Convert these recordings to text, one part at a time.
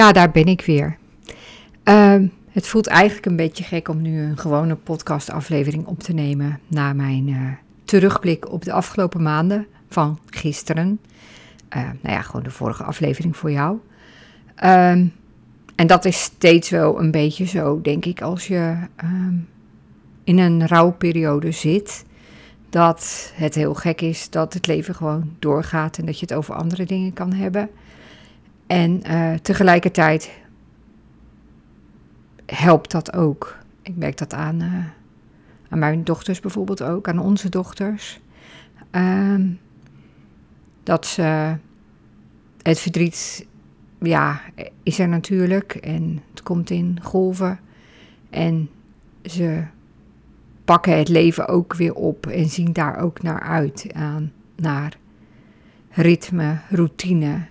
Ja, daar ben ik weer. Ehm, het voelt eigenlijk een beetje gek om nu een gewone podcastaflevering op te nemen na mijn uh, terugblik op de afgelopen maanden van gisteren. Uh, nou ja, gewoon de vorige aflevering voor jou. Ehm, en dat is steeds wel een beetje zo, denk ik, als je in een rouwperiode zit. Dat het heel gek is dat het leven gewoon doorgaat en dat je het over andere dingen kan hebben. En uh, tegelijkertijd helpt dat ook. Ik merk dat aan, uh, aan mijn dochters bijvoorbeeld ook, aan onze dochters. Uh, dat ze het verdriet, ja, is er natuurlijk en het komt in golven. En ze pakken het leven ook weer op en zien daar ook naar uit, aan, naar ritme, routine.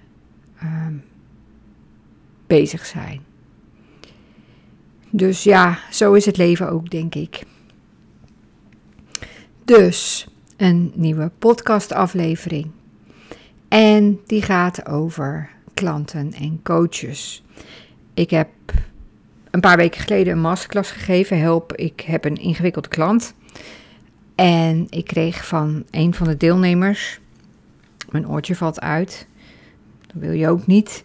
Um, bezig zijn. Dus ja, zo is het leven ook, denk ik. Dus een nieuwe podcastaflevering. En die gaat over klanten en coaches. Ik heb een paar weken geleden een masterclass gegeven. Help, ik heb een ingewikkelde klant. En ik kreeg van een van de deelnemers. Mijn oortje valt uit. Dat wil je ook niet.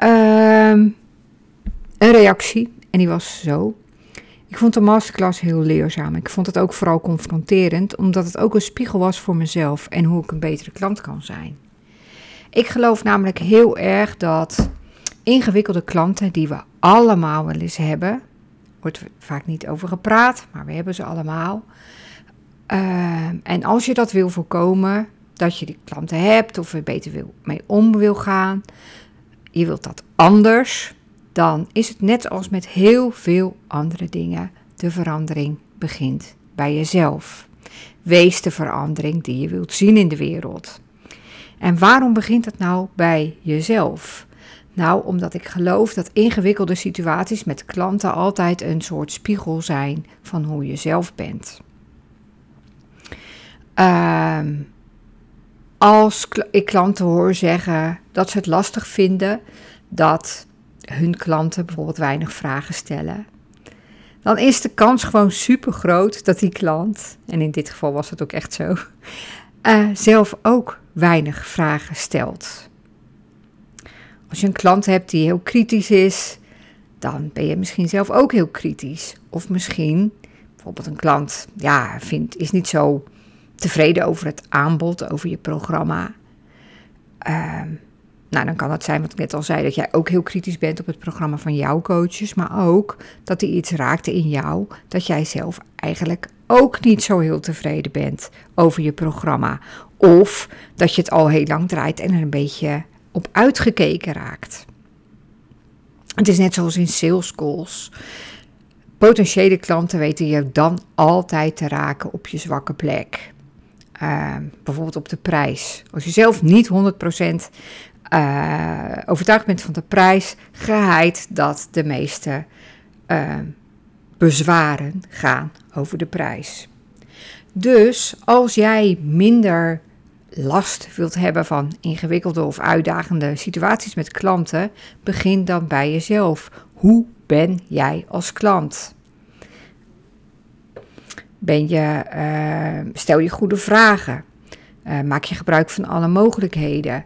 Ehm, een reactie. En die was zo. Ik vond de masterclass heel leerzaam. Ik vond het ook vooral confronterend, omdat het ook een spiegel was voor mezelf en hoe ik een betere klant kan zijn. Ik geloof namelijk heel erg dat ingewikkelde klanten die we allemaal wel eens hebben, wordt vaak niet over gepraat, maar we hebben ze allemaal. Ehm, en als je dat wil voorkomen, dat je die klanten hebt of er beter wil, mee om wil gaan, je wilt dat anders, dan is het net als met heel veel andere dingen. De verandering begint bij jezelf. Wees de verandering die je wilt zien in de wereld. En waarom begint het nou bij jezelf? Nou, omdat ik geloof dat ingewikkelde situaties met klanten altijd een soort spiegel zijn van hoe je zelf bent. Uh, als ik klanten hoor zeggen dat ze het lastig vinden dat hun klanten bijvoorbeeld weinig vragen stellen, dan is de kans gewoon super groot dat die klant, en in dit geval was het ook echt zo, uh, zelf ook weinig vragen stelt. Als je een klant hebt die heel kritisch is, dan ben je misschien zelf ook heel kritisch. Of misschien bijvoorbeeld een klant ja, vindt, is niet zo tevreden over het aanbod, over je programma. Uh, nou, dan kan het zijn, wat ik net al zei, dat jij ook heel kritisch bent op het programma van jouw coaches, maar ook dat er iets raakte in jou dat jij zelf eigenlijk ook niet zo heel tevreden bent over je programma. Of dat je het al heel lang draait en er een beetje op uitgekeken raakt. Het is net zoals in sales calls. Potentiële klanten weten je dan altijd te raken op je zwakke plek. Uh, bijvoorbeeld op de prijs. Als je zelf niet 100% uh, overtuigd bent van de prijs, geheid dat de meeste uh, bezwaren gaan over de prijs. Dus als jij minder last wilt hebben van ingewikkelde of uitdagende situaties met klanten, begin dan bij jezelf. Hoe ben jij als klant? Ben je, uh, stel je goede vragen. Maak je gebruik van alle mogelijkheden.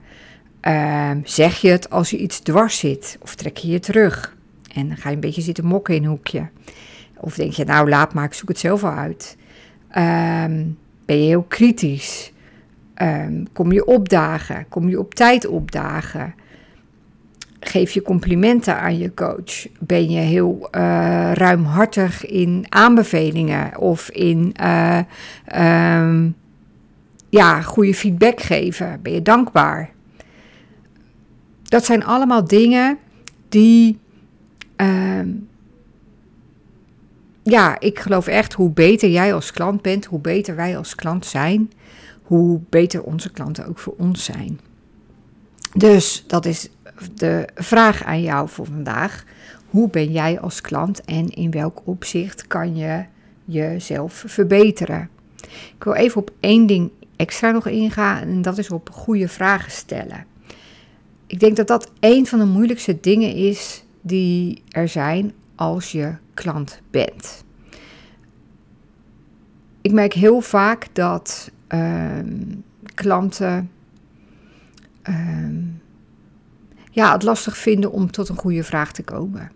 Uh, zeg je het als je iets dwars zit of trek je je terug? En ga je een beetje zitten mokken in een hoekje. Of denk je, nou laat maar, ik zoek het zelf wel uit. Um, ben je heel kritisch? Um, kom je opdagen? Kom je op tijd opdagen? Geef je complimenten aan je coach? Ben je heel uh, ruimhartig in aanbevelingen of in um, ja, goede feedback geven? Ben je dankbaar? Dat zijn allemaal dingen die. Uh, ja, ik geloof echt hoe beter jij als klant bent, hoe beter wij als klant zijn, hoe beter onze klanten ook voor ons zijn. Dus dat is de vraag aan jou voor vandaag. Hoe ben jij als klant en in welk opzicht kan je jezelf verbeteren? Ik wil even op één ding extra nog ingaan en dat is op goede vragen stellen. Ik denk dat dat een van de moeilijkste dingen is die er zijn als je klant bent. Ik merk heel vaak dat ehm, klanten ehm, ja, het lastig vinden om tot een goede vraag te komen.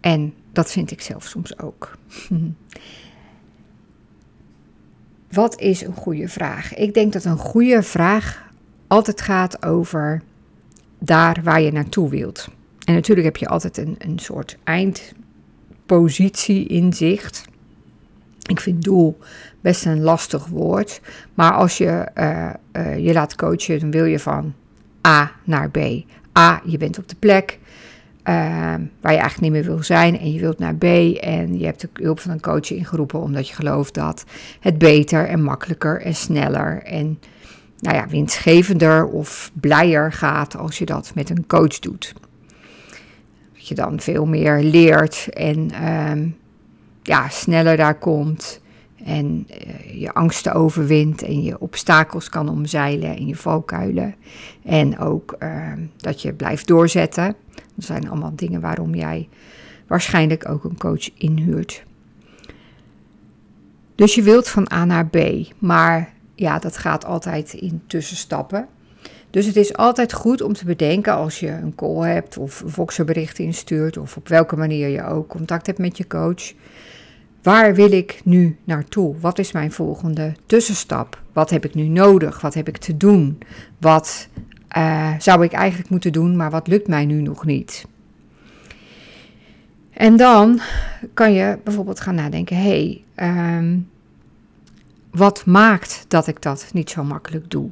En dat vind ik zelf soms ook. Wat is een goede vraag? Ik denk dat een goede vraag altijd gaat over daar waar je naartoe wilt. En natuurlijk heb je altijd een, een soort eindpositie in zicht. Ik vind doel best een lastig woord. Maar als je uh, uh, je laat coachen, dan wil je van A naar B. A, je bent op de plek uh, waar je eigenlijk niet meer wil zijn en je wilt naar B. En je hebt de hulp van een coach ingeroepen omdat je gelooft dat het beter en makkelijker en sneller en nou ja, winstgevender of blijer gaat als je dat met een coach doet. Dat je dan veel meer leert en uh, ja, sneller daar komt. En uh, je angsten overwint en je obstakels kan omzeilen en je valkuilen. En ook uh, dat je blijft doorzetten. Dat zijn allemaal dingen waarom jij waarschijnlijk ook een coach inhuurt. Dus je wilt van A naar B, maar ja, dat gaat altijd in tussenstappen. Dus het is altijd goed om te bedenken als je een call hebt of een Voxerbericht instuurt of op welke manier je ook contact hebt met je coach. Waar wil ik nu naartoe? Wat is mijn volgende tussenstap? Wat heb ik nu nodig? Wat heb ik te doen? Wat uh, zou ik eigenlijk moeten doen, maar wat lukt mij nu nog niet? En dan kan je bijvoorbeeld gaan nadenken: hey, um, wat maakt dat ik dat niet zo makkelijk doe?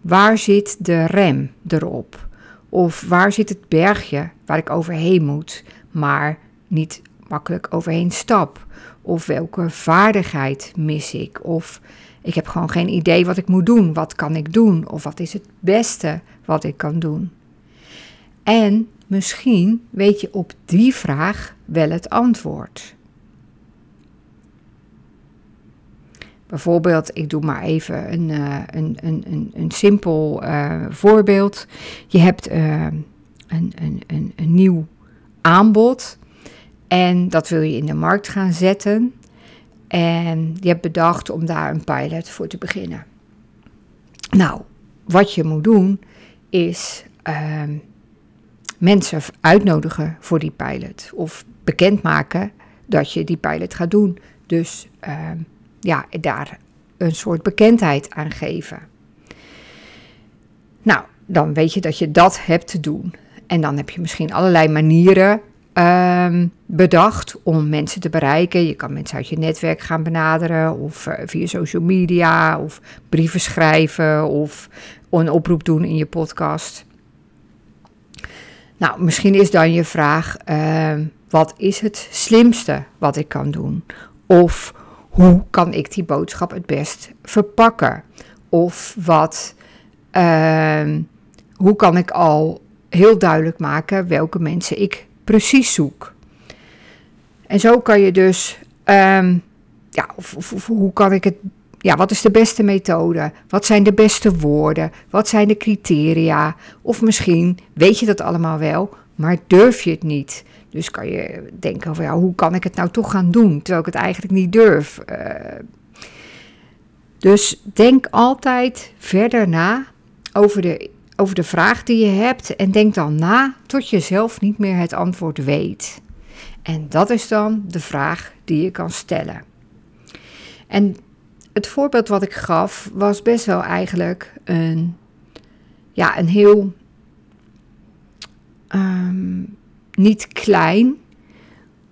Waar zit de rem erop? Of waar zit het bergje waar ik overheen moet, maar niet makkelijk overheen stap? Of welke vaardigheid mis ik? Of ik heb gewoon geen idee wat ik moet doen. Wat kan ik doen? Of wat is het beste wat ik kan doen? En misschien weet je op die vraag wel het antwoord. Bijvoorbeeld, ik doe maar even een, uh, een, een, een, een simpel uh, voorbeeld. Je hebt uh, een, een, een, een nieuw aanbod en dat wil je in de markt gaan zetten. En je hebt bedacht om daar een pilot voor te beginnen. Nou, wat je moet doen is ehm, mensen uitnodigen voor die pilot. Of bekendmaken dat je die pilot gaat doen. Dus ehm, ja, daar een soort bekendheid aan geven. Nou, dan weet je dat je dat hebt te doen. En dan heb je misschien allerlei manieren um, bedacht om mensen te bereiken. Je kan mensen uit je netwerk gaan benaderen, of uh, via social media, of brieven schrijven, of een oproep doen in je podcast. Nou, misschien is dan je vraag: uh, wat is het slimste wat ik kan doen? Of hoe kan ik die boodschap het best verpakken? Of wat, uh, hoe kan ik al heel duidelijk maken welke mensen ik precies zoek? En zo kan je dus, um, ja, of, hoe kan ik het, ja, wat is de beste methode? Wat zijn de beste woorden? Wat zijn de criteria? Of misschien weet je dat allemaal wel, maar durf je het niet? Dus kan je denken van ja, hoe kan ik het nou toch gaan doen, terwijl ik het eigenlijk niet durf. Uh, dus denk altijd verder na over de, over de vraag die je hebt en denk dan na tot je zelf niet meer het antwoord weet. En dat is dan de vraag die je kan stellen. En het voorbeeld wat ik gaf was best wel eigenlijk een, ja, een heel um, niet klein,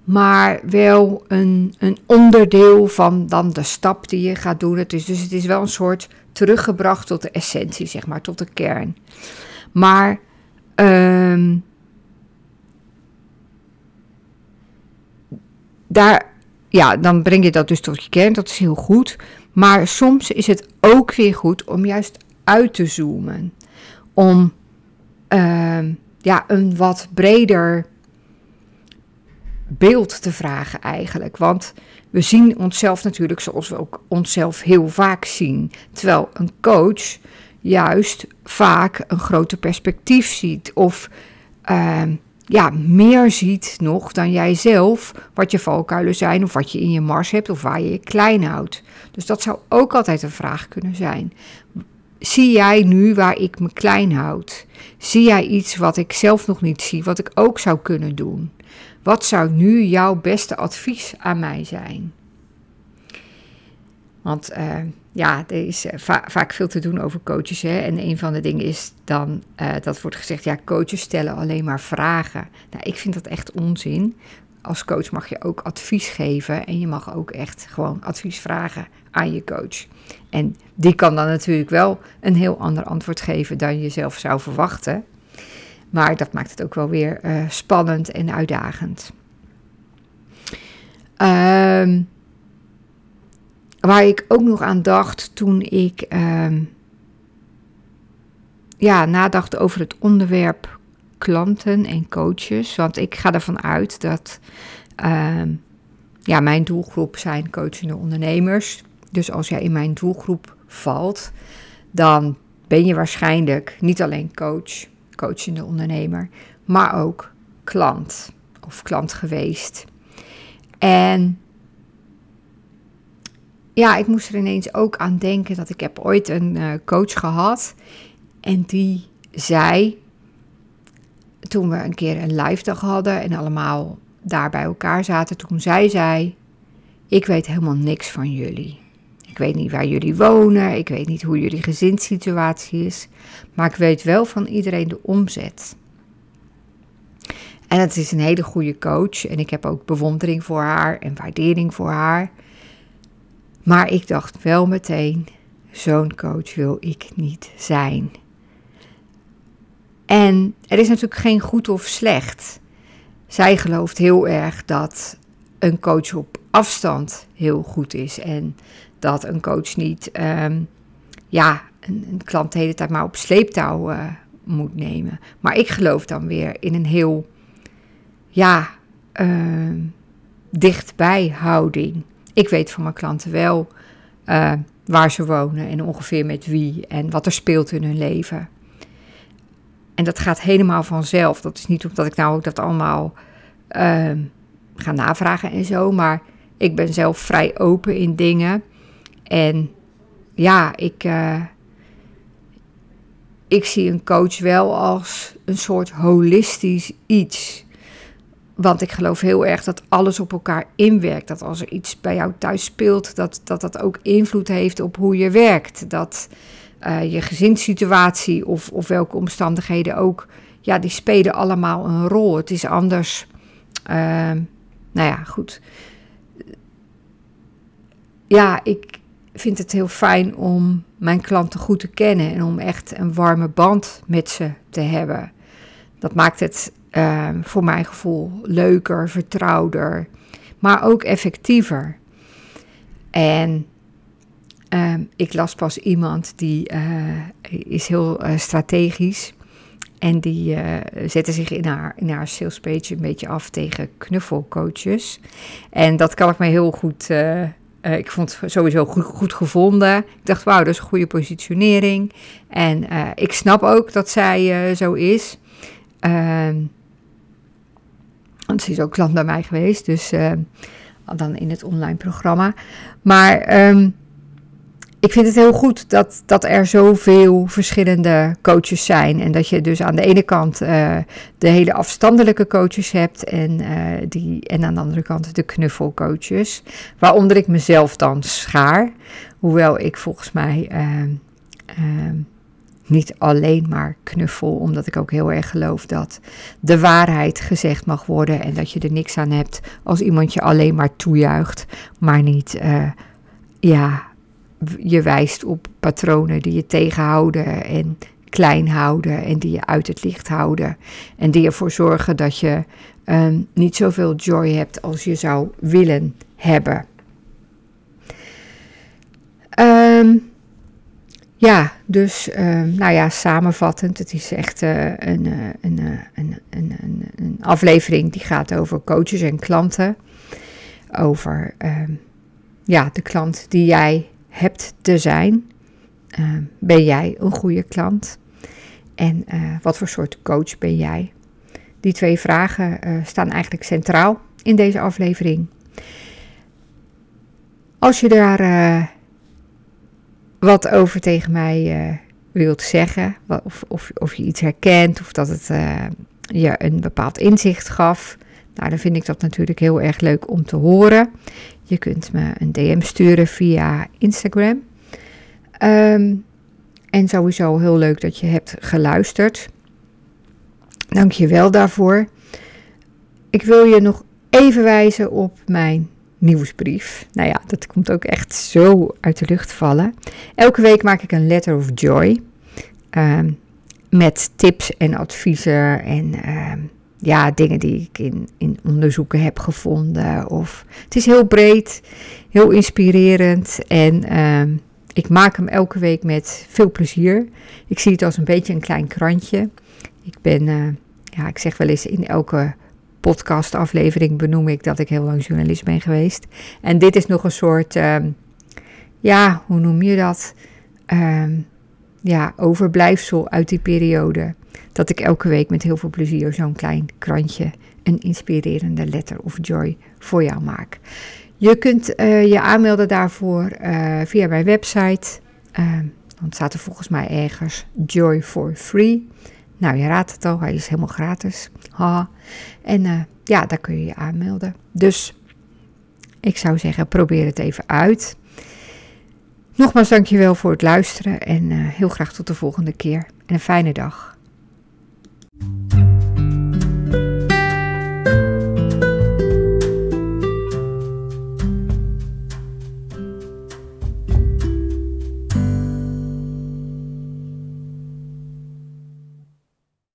maar wel een, een onderdeel van dan de stap die je gaat doen. Het is, dus het is wel een soort teruggebracht tot de essentie, zeg maar, tot de kern. Maar um, daar, ja, dan breng je dat dus tot je kern, dat is heel goed. Maar soms is het ook weer goed om juist uit te zoomen. Om uh, ja, een wat breder beeld te vragen eigenlijk. Want we zien onszelf natuurlijk zoals we ook onszelf heel vaak zien. Terwijl een coach juist vaak een groter perspectief ziet. Of ehm, ja, meer ziet nog dan jij zelf, wat je valkuilen zijn, of wat je in je mars hebt, of waar je je klein houdt. Dus dat zou ook altijd een vraag kunnen zijn. Zie jij nu waar ik me klein houd? Zie jij iets wat ik zelf nog niet zie, wat ik ook zou kunnen doen? Wat zou nu jouw beste advies aan mij zijn? Want uh, ja, er is eh, vaak veel te doen over coaches. Hè? En een van de dingen is dan, uh, dat wordt gezegd, ja, coaches stellen alleen maar vragen. Nou, ik vind dat echt onzin. Als coach mag je ook advies geven en je mag ook echt gewoon advies vragen aan je coach. En die kan dan natuurlijk wel een heel ander antwoord geven dan je zelf zou verwachten. Maar dat maakt het ook wel weer uh, spannend en uitdagend. Um, waar ik ook nog aan dacht toen ik uh, ja, nadacht over het onderwerp klanten en coaches. Want ik ga ervan uit dat uh, ja, mijn doelgroep zijn coachende ondernemers. Dus als jij in mijn doelgroep valt, dan ben je waarschijnlijk niet alleen coach, coachende ondernemer, maar ook klant of klant geweest. En ja, ik moest er ineens ook aan denken dat ik heb ooit een uh, coach gehad. En die zei, toen we een keer een live dag hadden en allemaal daar bij elkaar zaten, toen zij zei, ik weet helemaal niks van jullie. Ik weet niet waar jullie wonen, ik weet niet hoe jullie gezinssituatie is, maar ik weet wel van iedereen de omzet. En het is een hele goede coach en ik heb ook bewondering voor haar en waardering voor haar. Maar ik dacht wel meteen, zo'n coach wil ik niet zijn. En er is natuurlijk geen goed of slecht. Zij gelooft heel erg dat een coach op afstand heel goed is. En dat een coach niet um, ja, een, een, klant de hele tijd maar op sleeptouw uh, moet nemen. Maar ik geloof dan weer in een heel ja, uh, dichtbij houding. Ik weet van mijn klanten wel uh, waar ze wonen en ongeveer met wie en wat er speelt in hun leven. En dat gaat helemaal vanzelf. Dat is niet omdat ik nou ook dat allemaal uh, ga navragen en zo, maar ik ben zelf vrij open in dingen. En ja, ik, uh, ik zie een coach wel als een soort holistisch iets. Want ik geloof heel erg dat alles op elkaar inwerkt. Dat als er iets bij jou thuis speelt, dat dat, dat ook invloed heeft op hoe je werkt. Dat uh, je gezinssituatie of, of welke omstandigheden ook, ja, die spelen allemaal een rol. Het is anders. Uh, nou ja, goed. Ja, ik vind het heel fijn om mijn klanten goed te kennen en om echt een warme band met ze te hebben. Dat maakt het uh, voor mijn gevoel leuker, vertrouwder, maar ook effectiever. En uh, ik las pas iemand die uh, is heel eh, strategisch en die zette zich in haar, in haar salespage een beetje af tegen knuffelcoaches. En dat kan ik me heel goed uh, ik vond het sowieso goed, gevonden. Ik dacht, wauw, dat is een goede positionering. En uh, ik snap ook dat zij uh, zo is. Ehm, want ze is ook klant bij mij geweest, dus dan in het online programma. Maar um, ik vind het heel goed dat, dat er zoveel verschillende coaches zijn. En dat je dus aan de ene kant uh, de hele afstandelijke coaches hebt en, uh, die, en aan de andere kant de knuffelcoaches. Waaronder ik mezelf dan schaar. Hoewel ik volgens mij uh, niet alleen maar knuffel, omdat ik ook heel erg geloof dat de waarheid gezegd mag worden en dat je er niks aan hebt als iemand je alleen maar toejuicht, maar niet, uh, ja, je wijst op patronen die je tegenhouden en klein houden en die je uit het licht houden en die ervoor zorgen dat je um, niet zoveel joy hebt als je zou willen hebben. Um, ja, dus uh, nou ja, samenvattend, het is echt uh, een, uh, een, een, een, een, aflevering die gaat over coaches en klanten. Over ehm, ja, de klant die jij hebt te zijn. ben jij een goede klant? En wat voor soort coach ben jij? Die twee vragen staan eigenlijk centraal in deze aflevering. Als je daar wat over tegen mij wilt zeggen, of, of, of je iets herkent, of dat het je een bepaald inzicht gaf, nou, dan vind ik dat natuurlijk heel erg leuk om te horen. Je kunt me een DM sturen via Instagram. Ehm, en sowieso heel leuk dat je hebt geluisterd. Dank je wel daarvoor. Ik wil je nog even wijzen op mijn nieuwsbrief. Nou ja, dat komt ook echt zo uit de lucht vallen. Elke week maak ik een letter of joy. Ehm, met tips en adviezen en ehm, ja, dingen die ik in, in onderzoeken heb gevonden. Of, het is heel breed, heel inspirerend en ehm, ik maak hem elke week met veel plezier. Ik zie het als een beetje een klein krantje. Ik ben, uh, ja, ik zeg wel eens in elke podcastaflevering benoem ik dat ik heel lang journalist ben geweest. En dit is nog een soort, ehm, ja, hoe noem je dat? Um, ja, overblijfsel uit die periode. Dat ik elke week met heel veel plezier zo'n klein krantje, een inspirerende letter of joy voor jou maak. Je kunt uh, je aanmelden daarvoor uh, via mijn website. Uh, dan staat er volgens mij ergens Joy for Free. Nou, je raadt het al, hij is helemaal gratis. Ha. En ja, daar kun je je aanmelden. Dus ik zou zeggen, probeer het even uit. Nogmaals dankjewel voor het luisteren en heel graag tot de volgende keer. En een fijne dag.